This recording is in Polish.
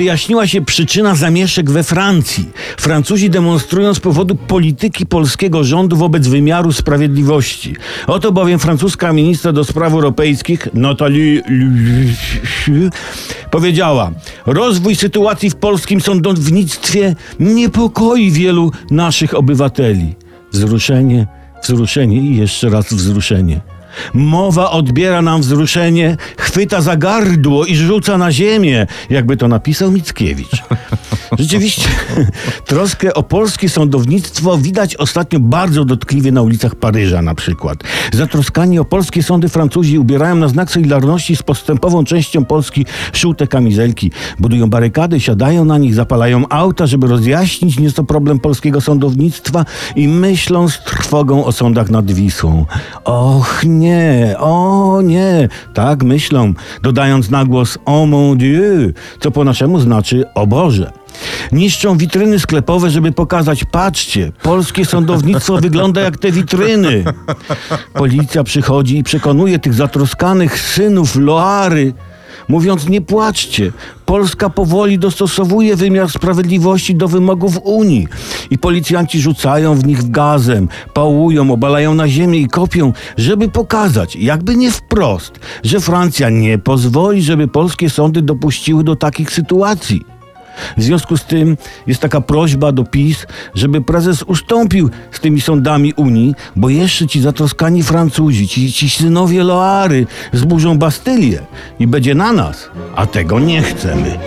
wyjaśniła się przyczyna zamieszek we Francji. Francuzi demonstrują z powodu polityki polskiego rządu wobec wymiaru sprawiedliwości. Oto bowiem francuska ministra do spraw europejskich Nathalie powiedziała: Rozwój sytuacji w polskim sądownictwie niepokoi wielu naszych obywateli. Wzruszenie, wzruszenie i jeszcze raz wzruszenie. Mowa odbiera nam wzruszenie, chwyta za gardło i rzuca na ziemię, jakby to napisał Mickiewicz. Rzeczywiście, troskę o polskie sądownictwo widać ostatnio bardzo dotkliwie na ulicach Paryża na przykład. Zatroskani o polskie sądy Francuzi ubierają na znak solidarności z postępową częścią Polski żółte kamizelki. Budują barykady, siadają na nich, zapalają auta, żeby rozjaśnić nieco problem polskiego sądownictwa i myślą z trwogą o sądach nad Wisłą. Och nie, o nie, tak myślą, dodając na głos o mon Dieu, co po naszemu znaczy o Boże. Niszczą witryny sklepowe, żeby pokazać, patrzcie, polskie sądownictwo wygląda jak te witryny. Policja przychodzi i przekonuje tych zatroskanych synów Loary, mówiąc nie płaczcie. Polska powoli dostosowuje wymiar sprawiedliwości do wymogów Unii. I policjanci rzucają w nich gazem, pałują, obalają na ziemię i kopią, żeby pokazać, jakby nie wprost, że Francja nie pozwoli, żeby polskie sądy dopuściły do takich sytuacji. W związku z tym jest taka prośba do PiS, żeby prezes ustąpił z tymi sądami Unii, bo jeszcze ci zatroskani Francuzi, ci, ci synowie Loary zburzą Bastylię i będzie na nas, a tego nie chcemy.